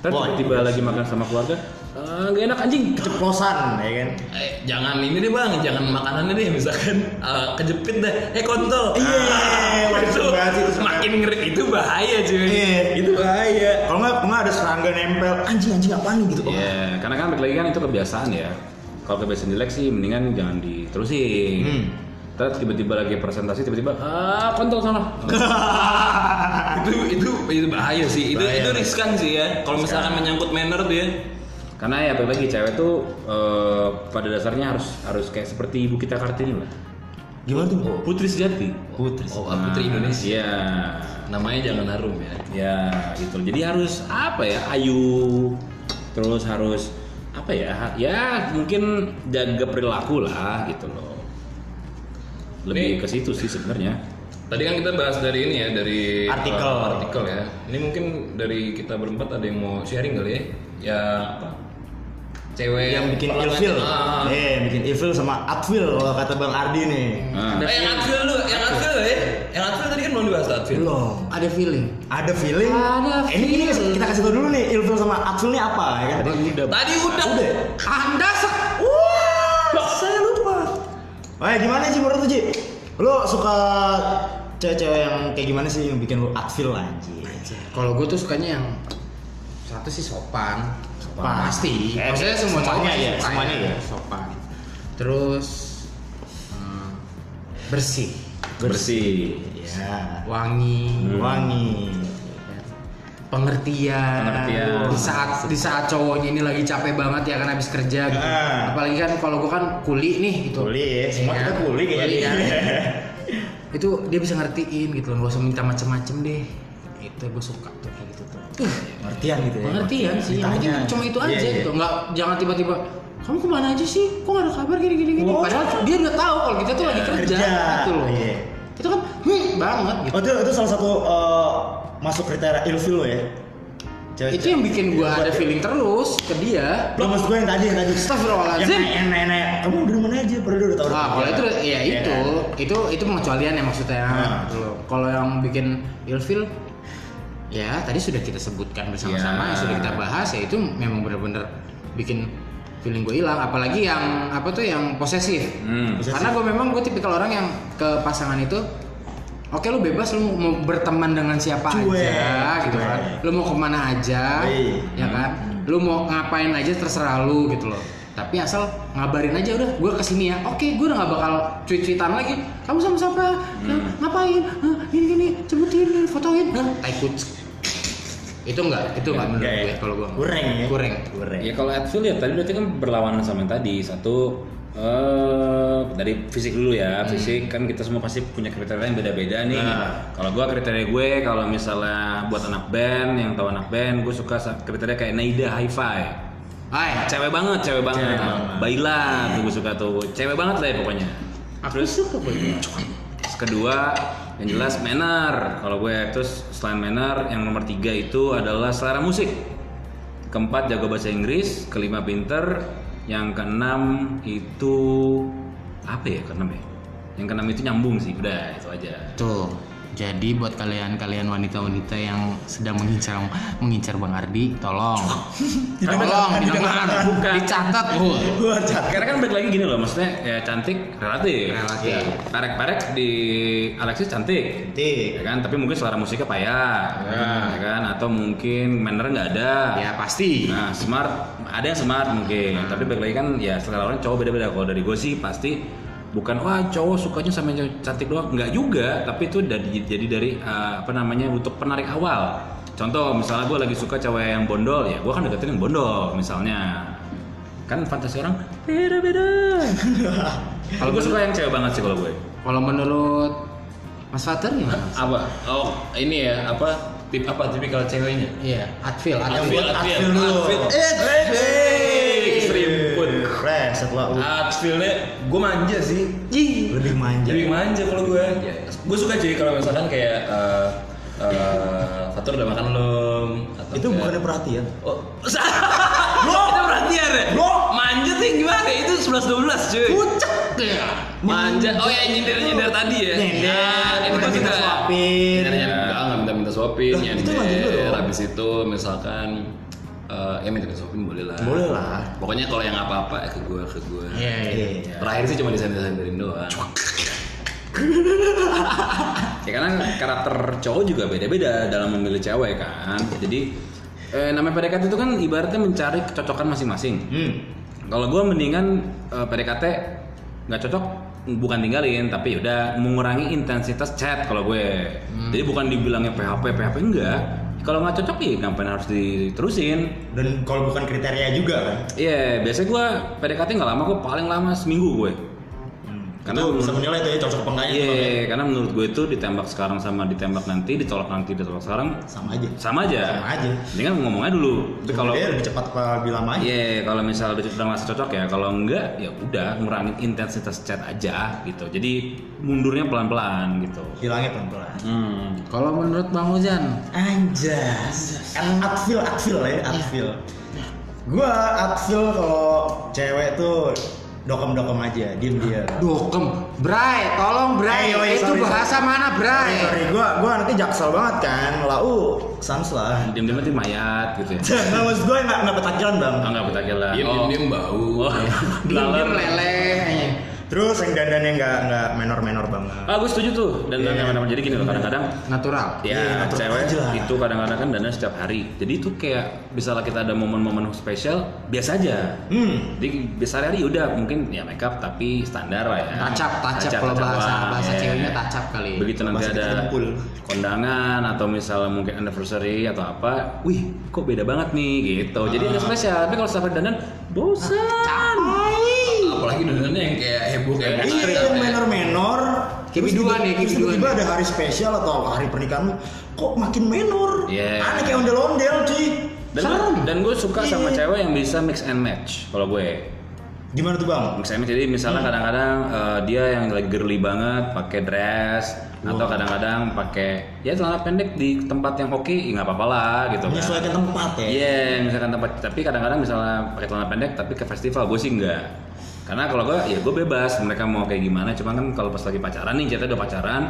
Terus tiba-tiba lagi makan sama keluarga "Eh, nggak enak anjing Keceplosan, ya kan? Eh, jangan ini deh bang, jangan makanannya deh misalkan eh, kejepit deh. Eh kontol. Iya, Ah, wah, itu itu banget itu. makin ngeri itu bahaya cuy. Iya. Itu bahaya. Kalau nggak, nggak ada serangga nempel, anjing anjing apaan nih gitu. Iya, karena kan balik lagi kan itu kebiasaan ya kalau kebiasaan jelek sih mendingan jangan diterusin Hmm. Terus tiba-tiba lagi presentasi tiba-tiba ah kontol sana *laughs* itu itu itu bahaya sih. Itu Bahaya. itu riskan sih ya. Kalau misalkan menyangkut manner tuh ya. karena ya balik lagi cewek tuh eh, pada dasarnya harus harus kayak seperti ibu kita kartini lah Gimana tuh? putri sejati Putri. Oh, Putri Indonesia. Iya. Namanya jangan harum ya. Ya gitu. Jadi harus apa ya? Ayu. Terus harus apa ya? Ya mungkin jaga perilaku lah gitu loh. Lebih ke situ sih sebenarnya. Tadi kan kita bahas dari ini ya, dari Artikel. uh, artikel ya. Ini mungkin dari kita berempat ada yang mau sharing kali ya. Ya apa? Cewek yang bikin ilfil. Ah. Eh, bikin ilfil sama Atfil kalau kata Bang Ardi nih. Nah, Eh, yang Atfil lu, yang Atfil ya. Yang Atfil tadi kan belum dibahas tuh, Atfil. Belum. Ada feeling. Ada feeling. Ada Eh, ini, ini feeling. kita kasih tau dulu nih ilfil sama Atfil ini apa ya kan? udah. Tadi udah. Udah. Anda sek. Wah, saya lupa. Eh, gimana sih menurut lu, Ji? Lu suka cewek-cewek yang kayak gimana sih yang bikin lu Atfil anjir? Kalau gue tuh sukanya yang satu sih sopan. Sopan. Pasti. Eh, Maksudnya semua semuanya ya, semuanya ya. Sopan. Terus hmm, bersih, Bersih. Ya. wangi, Hmm. Wangi. pengertian. Pengertian. Di saat di saat cowoknya ini lagi capek banget ya kan habis kerja gitu. Ah. Apalagi kan kalau gua kan kuli nih gitu. Kuli ya, semua Iya. kita kuli kayaknya. kan. *laughs* itu dia bisa ngertiin gitu loh, nggak usah minta macem-macem deh. Itu gue suka tuh Pengertian gitu ya. pengertian sih yang penting cuma itu Iya, aja iya. gitu nggak jangan tiba-tiba kamu ke mana aja sih kok nggak ada kabar gini gini gini Oh. padahal dia udah tahu kalau kita tuh lagi kerja, Kerja. gitu loh Iya. itu kan hmm, banget gitu Oh itu, itu salah satu eh, masuk kriteria ilfil lo ya? Cewek, itu yang bikin gua ada feeling terus ke dia Lo maksud gue yang tadi yang tadi. Astagfirullahaladzim. Yang yang naik-naik. Kamu dari mana aja? Dia udah tahu. Ah, kalau itu ya Iya itu, itu itu pengecualian ya maksudnya. Nah. gitu. Kalau yang bikin ilfil ya tadi sudah kita sebutkan bersama-sama, yang sudah kita bahas ya itu memang benar-benar bikin feeling gue hilang apalagi yang apa tuh yang posesif. Hmm. Posesif. Karena gue memang gue tipikal orang yang ke pasangan itu Oke lu bebas lu mau berteman dengan siapa Cuek, aja gitu cuek. kan. Lu mau ke mana aja, Iya. ya kan. Lu mau ngapain aja terserah lu gitu loh. Tapi asal ngabarin aja udah gue ke sini ya. Oke gue udah nggak bakal cuit-cuitan lagi. Kamu sama siapa? Hah, ngapain? Hah, gini gini, cebutin, fotoin. Tai kucing. Itu enggak, itu enggak menurut Enggak ya? gue kalau gue. Kurang ya? Kurang. Kurang. Ya kalau Advil ya tadi berarti kan berlawanan sama yang tadi. Satu eh dari fisik dulu ya. Fisik kan kita semua pasti punya kriteria yang beda-beda nih. Nah. Kalau gua kriteria gue kalau misalnya buat anak band yang tahu anak band, gue suka kriteria kayak Naida Hi-Fi. Hai, Cewek banget, cewek banget. Cewek banget. Baila tuh gue suka tuh. Cewek banget lah ya pokoknya. aku suka banget. Terus kedua yang jelas manner. Kalau gue terus selain manner yang nomor tiga itu adalah selera musik. Keempat jago bahasa Inggris. Kelima pinter. Yang keenam itu apa ya keenam ya? Yang keenam itu nyambung sih. Udah itu aja. Tuh. Jadi buat kalian-kalian wanita-wanita yang sedang mengincar mengincar Bang Ardi, tolong. *laughs* tolong didengar, Bukan. dicatat. Uh. Karena kan balik lagi gini loh, maksudnya ya cantik relatif. Relatif. Ya, Parek-parek di Alexis cantik. Cantik. Ya kan, tapi mungkin selera musiknya payah. Ya kan, atau mungkin manner nggak ada. Ya pasti. Nah, smart ada yang smart mungkin, tapi balik lagi kan ya selera orang cowok beda-beda. Kalau dari gue sih pasti bukan wah cowok sukanya sama yang cantik doang, nggak juga. Tapi itu dari jadi dari uh, apa namanya untuk penarik awal. Contoh misalnya gue lagi suka cewek yang bondol, ya gue kan deketin yang bondol misalnya. Kan fantasi orang beda-beda. *laughs* kalau gue suka yang cewek banget sih kalau gue. Kalau menurut Mas Fatir gimana? *laughs* Apa? Oh, ini ya, apa? Tip apa tipikal ceweknya? Iya, Atfil, Atfil, Atfil. Atfil, Atfil dulu. Atfil. Ekstrim Fresh setelah U. Atfilnya gue manja sih. Ih, Lebih manja. Lebih manja kalau gue. Gue suka cuy kalau misalkan kayak eh eh, Fatur udah makan belum? Atau Itu kayak- bukannya perhatian. Oh, *laughs* Bro, itu perhatian ya? Bro. Manja tuh yang gimana? Itu 11 12 cuy. pucet ya. Manja. Oh ya nyindir-nyindir tadi ya. Nyender, Nah, itu minta kan kita suapin. Nyindir-nyindir enggak, enggak minta-minta suapin, Lah, itu. Habis itu misalkan eh, ya minta suapin boleh lah. Boleh lah. Pokoknya kalau yang apa-apa ya ke gue, ke gue. Iya, iya. Iya. Terakhir sih cuma desain-desainerin doang. *laughs* Ya karena karakter cowok juga beda-beda dalam memilih cewek kan. Jadi eh, namanya PDKT itu kan ibaratnya mencari kecocokan masing-masing. Hmm. Kalau gue mendingan eh, PDKT nggak cocok bukan tinggalin tapi udah mengurangi intensitas chat kalau gue. Jadi bukan dibilangnya PHP PHP enggak. Kalau nggak cocok ya ngapain harus diterusin. Dan kalau bukan kriteria juga kan. Iya, biasanya gue PDKT nggak lama kok, paling lama seminggu gue. Karena Karena bisa menilai tuh ya cocok apa enggaknya. Iya, tuh, Bang, ya. karena menurut gue itu ditembak sekarang sama ditembak nanti, ditolak nanti, ditolak sekarang Sama aja. sama aja. Sama aja. Dengan ngomongnya dulu. Tapi kalau dia lebih cepat apa lebih lama aja. Iya, kalau misalnya udah, ngerasa cocok ya, kalau enggak ya udah ngurangin intensitas chat aja gitu. Jadi mundurnya pelan-pelan gitu. Hilangnya pelan-pelan. Hmm. Kalau menurut Bang Ozan, Anjas. At atfil, atfil ya, atfil. Gua atfil kalau cewek tuh dokem-dokem aja, diem-diem. dokem, Bray, tolong Bray, Eh, yoi, itu sorry, bahasa mana Bray? Sorry, sorry, gua gua nanti jaksel banget kan. Lau, sans lah. Diam-diam nanti mayat gitu ya. Nggak *laughs* maksud gue nggak nggak petakilan bang. Oh, enggak petakilan. Diem, diem, diem bau. Oh, Diem laler. Terus yang dandannya nggak nggak menor-menor banget. Ah, gue setuju tuh. Dan dan Iya. yeah. jadi gini loh, kadang-kadang Natural. ya Iya, natural cewek aja lah. itu kadang-kadang kan dandan setiap hari. Jadi itu kayak misalnya kita ada momen-momen spesial biasa aja. Hmm. Jadi biasa hari udah mungkin ya makeup tapi standar lah ya. Tacap, tacap Tacap, kalau bahasa doang, bahasa ya. ceweknya tacap kali. Begitu nanti Bahasa ada kondangan atau misalnya mungkin anniversary atau apa, wih kok beda banget nih gitu. Jadi Ah. ada spesial. Tapi kalau setiap dandan bosan. Apalagi dandannya yang kayak heboh kayak Iya, gitu. yang menor-menor. Kayak tiba- ya, kayak terus biduan Tiba-tiba ya. ada hari spesial atau hari pernikahanmu, kok makin menor? Iya. Aneh kayak ondel-ondel, cuy. Dan Serem. dan gue suka sama Iya. cewek yang bisa mix and match kalau gue. Gimana tuh bang? Mix and match jadi misalnya Hmm. kadang-kadang eh, dia yang lagi girly banget pakai dress atau kadang-kadang pakai ya celana pendek di tempat yang oke, ya nggak apa-apa lah gitu kan. Menyesuaikan tempat ya. Iya, misalkan tempat tapi kadang-kadang misalnya pakai celana pendek tapi ke festival gue sih enggak. Karena kalau gue ya gue bebas mereka mau kayak gimana, cuma kan kalau pas lagi pacaran nih, kita udah pacaran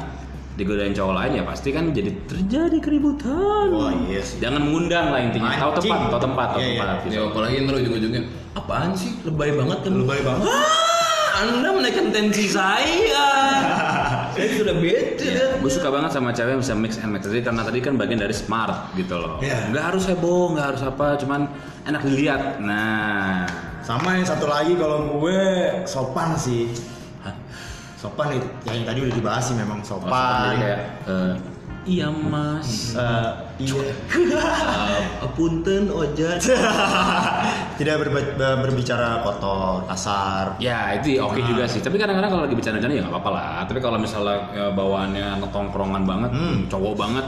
digodain cowok lain ya pasti kan jadi terjadi keributan. Wah, iya sih. Jangan mengundang lah intinya. Tahu tempat, tahu tempat, tahu Iya, iya. tempat. Ya gitu. apalagi ntar ujung-ujungnya apaan sih lebay banget kamu. Lebay banget. Ah, anda menaikkan tensi saya. *laughs* saya sudah bete. Gue suka banget sama cewek yang bisa mix and match. Jadi karena tadi kan bagian dari smart gitu loh. Iya. Nggak harus heboh, nggak harus apa, cuman enak dilihat. Nah, Sama yang satu lagi kalau gue sopan sih. Hah? Sopan itu yang tadi udah dibahas sih memang sopan. sopan jadi kayak eh, iya mas. Eh, iya. *laughs* Uh, punten ojat. *laughs* Tidak berbicara kotor, kasar. Ya itu oke juga sih. Tapi kadang-kadang kalau lagi bercanda-bercanda ya nggak apa-apa lah. Tapi kalau misalnya ya, bawaannya anak tongkrongan banget, Hmm. cowok banget,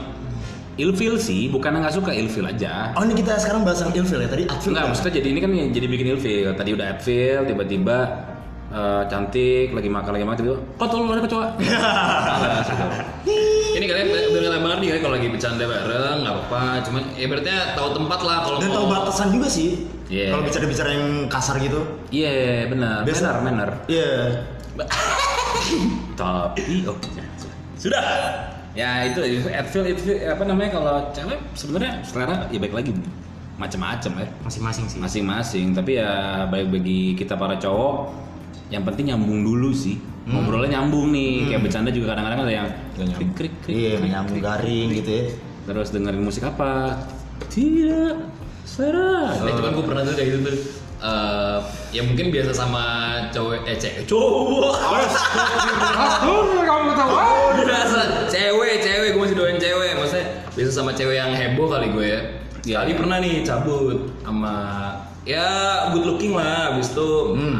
ilfil sih. Bukan nggak suka ilfil aja. Oh ini kita sekarang bahas yang ilfil ya tadi adfil Enggak, kan? maksudnya jadi ini kan yang jadi bikin ilfil. Tadi udah adfil, tiba-tiba eh, cantik, lagi makan lagi makan, tiba-tiba kok tolong ada kecoa. *laughs* Ini kalian beneran banget nih kalian kalau lagi bercanda bareng nggak apa-apa. Cuman ya berarti tahu tempat lah kalau Dan tahu batasan juga sih. Iya. Kalau bicara-bicara yang kasar gitu. Iya, benar. Biasa- Benar, benar. Iya. *laughs* Tapi oh sudah. Ya itu itu adfil itu apa namanya kalau cewek sebenarnya selera ya baik lagi. Macam-macam ya. Masing-masing sih. masing-masing. Tapi ya baik bagi kita para cowok yang penting nyambung dulu sih. Ngobrolnya nyambung nih. Kayak bercanda juga kadang-kadang ada yang krik krik krik Iya, krik. garing gitu ya. terus dengerin musik apa? Tidak selera. Nah, cuman gue pernah tuh kayak gitu tuh. Eh, ya mungkin biasa sama cowok eh cewek cowok. Kamu tahu. biasa. Cewek cewek gue masih doain cewek. Maksudnya biasa sama cewek yang heboh kali gue ya. Iya, kali iya. pernah nih cabut sama ya good looking lah. Habis itu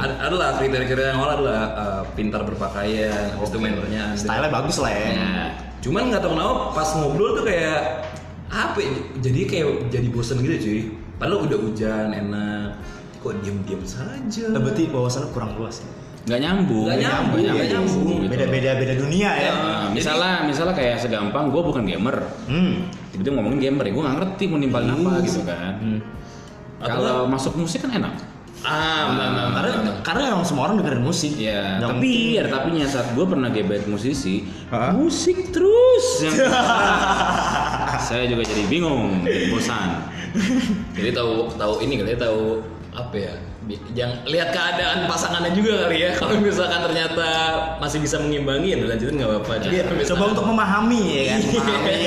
ada, ada lah kriteria-kriteria yang awal adalah eh, pintar berpakaian habis itu mannernya Style-nya bagus lah ya. Nah, cuman nggak tahu kenapa pas ngobrol tuh kayak apa ya, jadi kayak jadi bosen gitu cuy. Padahal udah hujan enak kok diem-diem saja Nah, berarti bawasannya kurang luas. nggak nyambung Nggak nyambung, nggak nggak nyambung. gitu. Beda-beda beda dunia ya. Nah, misalnya misalnya kayak segampang gue bukan gamer Hmm. tiba-tiba ngomongin gamer ya gue nggak ngerti mau nimpalin apa gitu kan Atau kalau masuk musik kan enak ah benar benar, Karena benar. karena emang semua orang dengerin musik. ya Yang tapi ada tapinya saat gue pernah gebet musisi Hah? musik terus yang *laughs* saya juga jadi bingung jadi bosan jadi tahu tahu ini kali ya tahu apa ya jangan lihat keadaan pasangannya juga kali ya *laughs* kalau misalkan ternyata masih bisa mengimbangi ya lanjutin nggak apa-apa Iya, Kalau misalkan- coba untuk memahami ya kan, memahami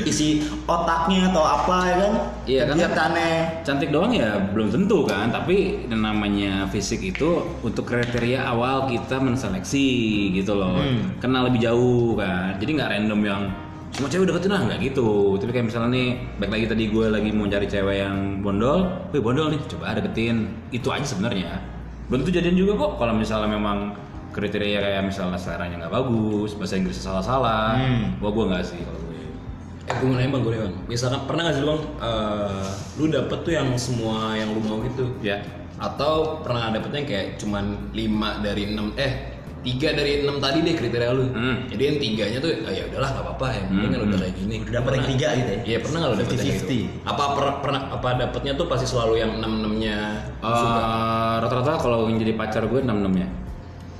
isi otaknya atau apa ya kan? Iya, karena- Kegiatannya. cantik doang ya belum tentu kan tapi yang namanya fisik itu untuk kriteria awal kita menseleksi gitu loh Hmm. kenal lebih jauh kan jadi nggak random yang semua cewek deketin lah nggak gitu. Tapi kayak misalnya nih baik lagi tadi gue lagi mau cari cewek yang bondol wih bondol nih coba deketin. Itu aja sebenarnya. Belum tentu jadian juga kok kalau misalnya memang kriteria kayak misalnya seleranya nggak bagus bahasa Inggrisnya salah-salah. Hmm. gua gue nggak sih kalau gue Eh gue mau nanya bang, gue bang Misalkan pernah gak sih bang eh, Lu dapet tuh yang semua yang lu mau gitu? Ya. Atau pernah dapetnya kayak cuman 5 dari 6 Eh tiga dari enam tadi deh kriteria lu. Hmm. Jadi yang tiganya tuh ah, ya udahlah gak apa-apa Yang penting kan Hmm. udah kayak gini. Udah dapet yang Pernah- tiga gitu ya? Iya pernah gak lu dapet yang gitu? 50-50. Apa per- pernah apa dapetnya tuh pasti selalu yang enam enamnya Eh, rata-rata kalau yang jadi pacar gue enam enamnya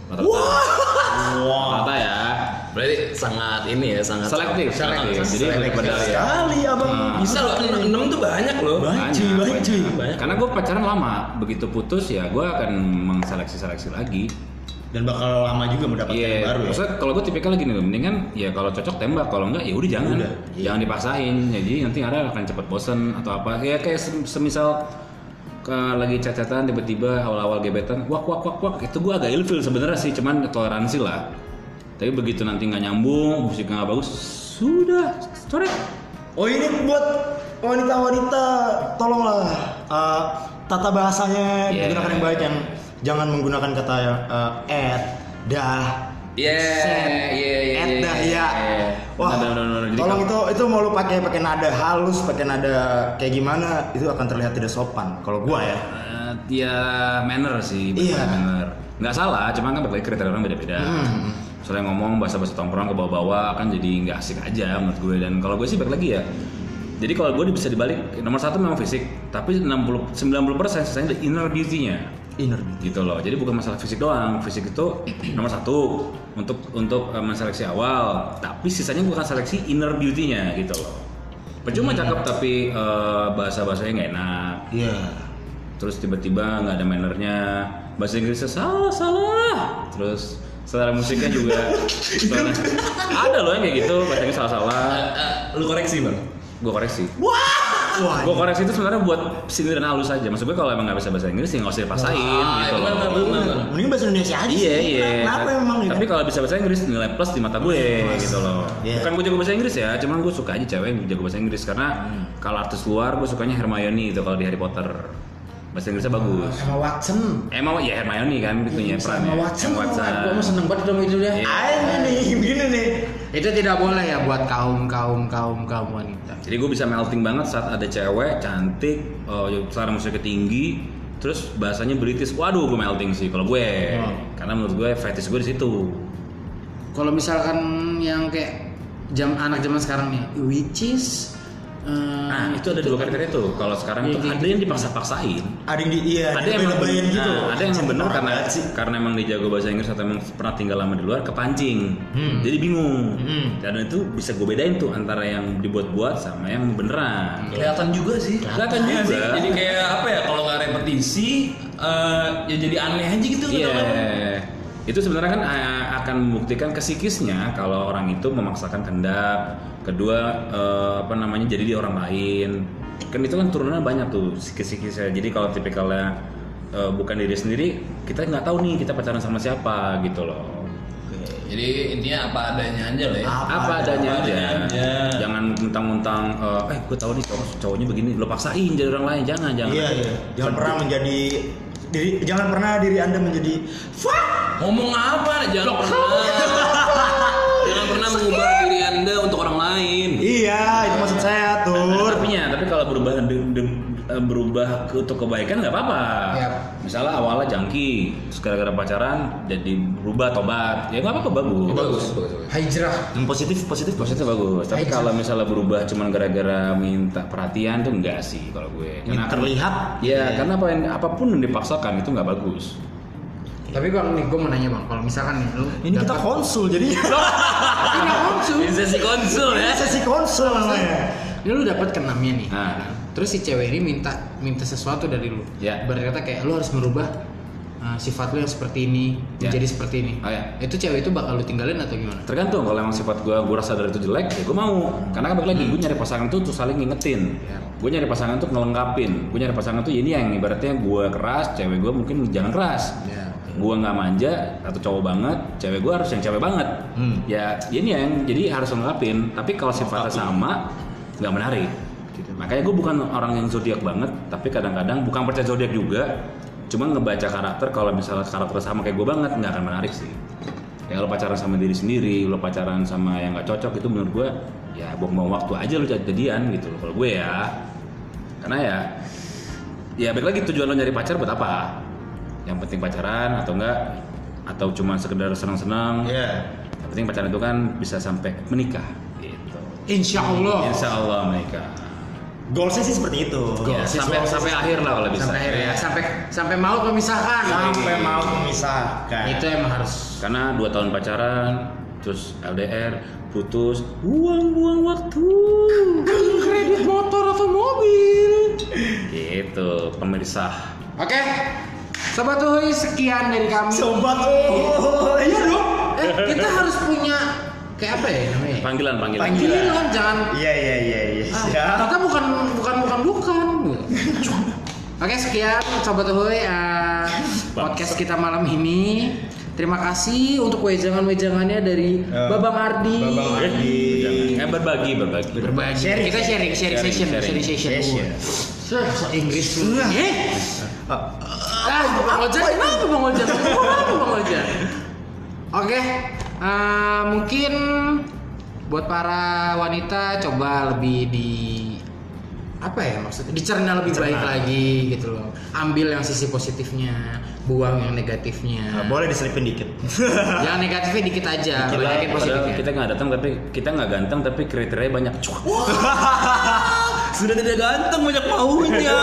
rata-rata. Rata ya. Berarti sangat ini ya sangat selektif selektif. jadi Selektif. daripada ya. Sekali abang. Nah. Bisa loh enam enam tuh banyak loh. Banyak cuy, banyak cuy. Banyak. karena gue pacaran lama. Begitu putus ya gue akan mengseleksi seleksi lagi dan bakal lama juga mendapatkan Iya, yang baru ya. maksudnya kalau gue tipikal gini loh, mendingan ya kalau cocok tembak, kalau enggak ya udah jangan, Udah, iya. jangan dipaksain. Jadi nanti ada akan cepet bosen atau apa. Ya kayak sem- semisal ke lagi cacatan tiba-tiba awal-awal gebetan, wak wak wak wak itu gue agak ilfil sebenarnya sih, cuman toleransi lah. Tapi begitu nanti nggak nyambung, musiknya nggak bagus, sudah, coret. Oh ini buat wanita-wanita, tolonglah eh, tata bahasanya Iya. digunakan yang baik yang jangan menggunakan kata eh, at, dah, Iya, iya, iya, iya, dah, iya, ya. iya. Wah, Benar, benar, benar. Jadi tolong kalau- itu itu mau lu pakai pakai nada halus, pakai nada kayak gimana, itu akan terlihat tidak sopan. Kalau gua ya. Eh, ya manner sih, Iya. betul, manner. Nggak salah, cuma kan lagi kriteria orang beda-beda. Hmm. Soalnya ngomong bahasa-bahasa tongkrong ke bawah-bawah kan jadi nggak asik aja menurut gue. Dan kalau gue sih balik lagi ya. Jadi kalau gue bisa dibalik, nomor satu memang fisik, tapi 60 90 persen sisanya the inner beauty-nya Inner beauty. gitu loh. Jadi bukan masalah fisik doang. Fisik itu *clears throat* nomor satu untuk untuk eh, menseleksi awal, tapi sisanya bukan seleksi inner beauty-nya gitu loh. Percuma cakep tapi eh, bahasa-bahasanya nggak enak. Iya. Terus tiba-tiba nggak ada mannernya, bahasa Inggrisnya salah salah. Terus selera musiknya juga *laughs* selera- ada loh yang kayak gitu, bahasa Inggris salah-salah. lu koreksi bang Gue koreksi. Wah. Gue koreksi itu sebenarnya buat sindiran halus aja. Maksud gue kalau emang nggak bisa bahasa Inggris ya nggak usah dipaksain Ah, gitu loh. Mending bahasa Indonesia aja. Iya iya. Kenapa emang ya? Tapi kalau bisa bahasa Inggris nilai plus di mata gue gitu loh. Iya. Bukan gue jago bahasa Inggris ya, cuman gue suka aja cewek yang jago bahasa Inggris karena Hmm. kalau artis luar gue sukanya Hermione itu kalau di Harry Potter. Bahasa Inggrisnya bagus. Emma Watson. Emang ya Hermione kan itunya Bisa perannya. Emma Watson. Emma Watson. Gue mau seneng banget sama itu dia. Iya. Ah, ini nih, begini nih. Itu tidak boleh ya buat kaum kaum kaum kaum wanita. Jadi gue bisa melting banget saat ada cewek cantik, oh, selera musiknya tinggi, terus bahasanya British. Waduh, gue melting sih kalau gue. Oh. Karena menurut gue fetish gue di situ. Kalau misalkan yang kayak jam anak zaman sekarang nih, which eh, Nah, itu ada dua kriteria tuh. Kalau sekarang Iya, tuh iya. ada yang dipaksa-paksain. Ada yang di iya, ada yang bener, gitu. nah, ada yang emang bener karena sih. karena emang dia jago bahasa Inggris atau emang pernah tinggal lama di luar kepancing Hmm. jadi bingung Hmm. dan itu bisa gue bedain tuh antara yang dibuat-buat sama yang beneran kelihatan juga sih Kelihatan juga. sih. jadi kayak apa ya kalau nggak repetisi eh, ya jadi aneh aja gitu Iya. kadang-kadang. Itu sebenarnya kan eh, akan membuktikan ke psikisnya kalau orang itu memaksakan kehendak. Kedua eh, apa namanya jadi dia orang lain. Kan itu kan turunannya banyak tuh psikis-psikisnya. Jadi kalau tipikalnya eh, bukan diri sendiri, kita nggak tahu nih kita pacaran sama siapa gitu loh. jadi intinya apa adanya aja lah ya Apa, adanya Apa aja. adanya aja. Jangan mentang-mentang eh, eh gue tahu nih cowok cowoknya begini, lo paksain jadi orang lain. Jangan, jangan. Iya, iya. Jangan pernah menjadi diri jangan pernah diri Anda menjadi fuck. ngomong apa jangan pernah. *laughs* Jangan pernah mengubah diri anda untuk orang lain. Iya, itu maksud saya, Tur. Tapi ya, tapi kalau berubah berubah ke, untuk kebaikan nggak apa-apa. Yap. Misalnya awalnya jangki, gara-gara pacaran jadi berubah tobat, ya nggak apa-apa bagus. bagus bagus, bagus. Hijrah. Yang positif, positif, Positif bagus. Tapi kalau misalnya berubah cuman gara-gara minta perhatian tuh enggak sih kalau gue. Yang terlihat. Ya, karena apa yang, apa pun yang dipaksakan itu nggak bagus. Tapi bang nih, gue mau nanya bang, kalau misalkan nih lu Ini kita konsul jadi. *laughs* Tidak konsul. bisa si konsul ya Sesi konsul namanya. Ini lu dapat keenamnya nih. Nah. Terus si cewek ini minta minta sesuatu dari lu. Ya. Berkata kayak lu harus merubah uh, sifat lu yang seperti ini Ya. menjadi seperti ini. Oh, ya. Itu cewek itu bakal lu tinggalin atau gimana? Tergantung kalau emang sifat gue, gue rasa dari itu jelek, ya gue mau. Karena kan balik lagi, gue nyari pasangan tuh tuh saling ngingetin. Ya. Gue nyari pasangan tuh ngelengkapin. Gue nyari pasangan tuh ini yang ibaratnya gue keras, cewek gue mungkin jangan keras. Ya. Gue nggak manja atau cowok banget, cewek gue harus yang cewek banget. Hmm. Ya ini yang jadi harus lengkapin. Tapi kalau sifatnya sama, nggak menarik. Gitu. Makanya gue bukan orang yang zodiak banget, tapi kadang-kadang bukan percaya zodiak juga. Cuma ngebaca karakter kalau misalnya karakter sama kayak gue banget nggak akan menarik sih. Ya lo pacaran sama diri sendiri, lo pacaran sama yang nggak cocok itu menurut gue ya buang-buang waktu aja lo jadian gitu loh kalau gue ya. Karena ya ya balik lagi tujuan lo nyari pacar buat apa? Yang penting pacaran atau enggak atau cuma sekedar senang-senang. Iya. Yang penting pacaran itu kan bisa sampai menikah gitu. Insya Allah. Insya Allah menikah. Goalsnya sih seperti itu. Ya, sih, sampai goals. sampai akhir lah kalau bisa. Sampai akhir ya, sampai sampai mau memisahkan. Sampai mau memisahkan. Itu emang harus. Karena dua tahun pacaran, terus LDR, putus, buang-buang waktu. Kredit motor atau mobil. Gitu, pemirsa. Oke. Sobat Uhuy sekian dari kami. Sobat oh iya dong. Eh, kita harus punya kayak apa ya namanya? Panggilan, panggilan. Panggilan. Panggilan jangan Iya iya iya iya. Ah, kita bukan bukan bukan bukan. Oke sekian sobat Uhuy eh, podcast kita malam ini. Terima kasih untuk wejangan-wejangannya dari Eh, Babang Ardi. Babang Ardi. Eh berbagi, berbagi. Berbagi. Sharing. Kita sharing, sharing, Sharing, session, sharing. sharing session. Session. Sure, so Inggris. Eh, Ah, ah, Bang Ojan, kenapa Bang Ojan? Kenapa Bang Ojan? *laughs* Oke, eh, mungkin buat para wanita coba lebih di apa ya maksudnya dicerna lebih baik Dicerna. lagi gitu loh ambil yang sisi positifnya buang yang negatifnya ah, boleh diselipin dikit. *laughs* yang negatifnya dikit aja Dikit banyakin lah, Padahal positifnya kita nggak datang tapi kita nggak ganteng tapi kriteria banyak. Cuak. *laughs* Sudah tidak ganteng banyak maunya.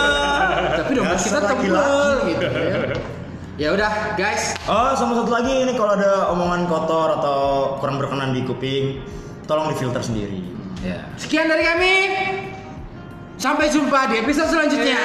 tapi dompet kita laki-laki. gitu ya ya udah guys Oh, sama satu lagi ini kalau ada omongan kotor atau kurang berkenan di kuping, tolong difilter sendiri. Ya. Sekian dari kami. Sampai jumpa di episode selanjutnya.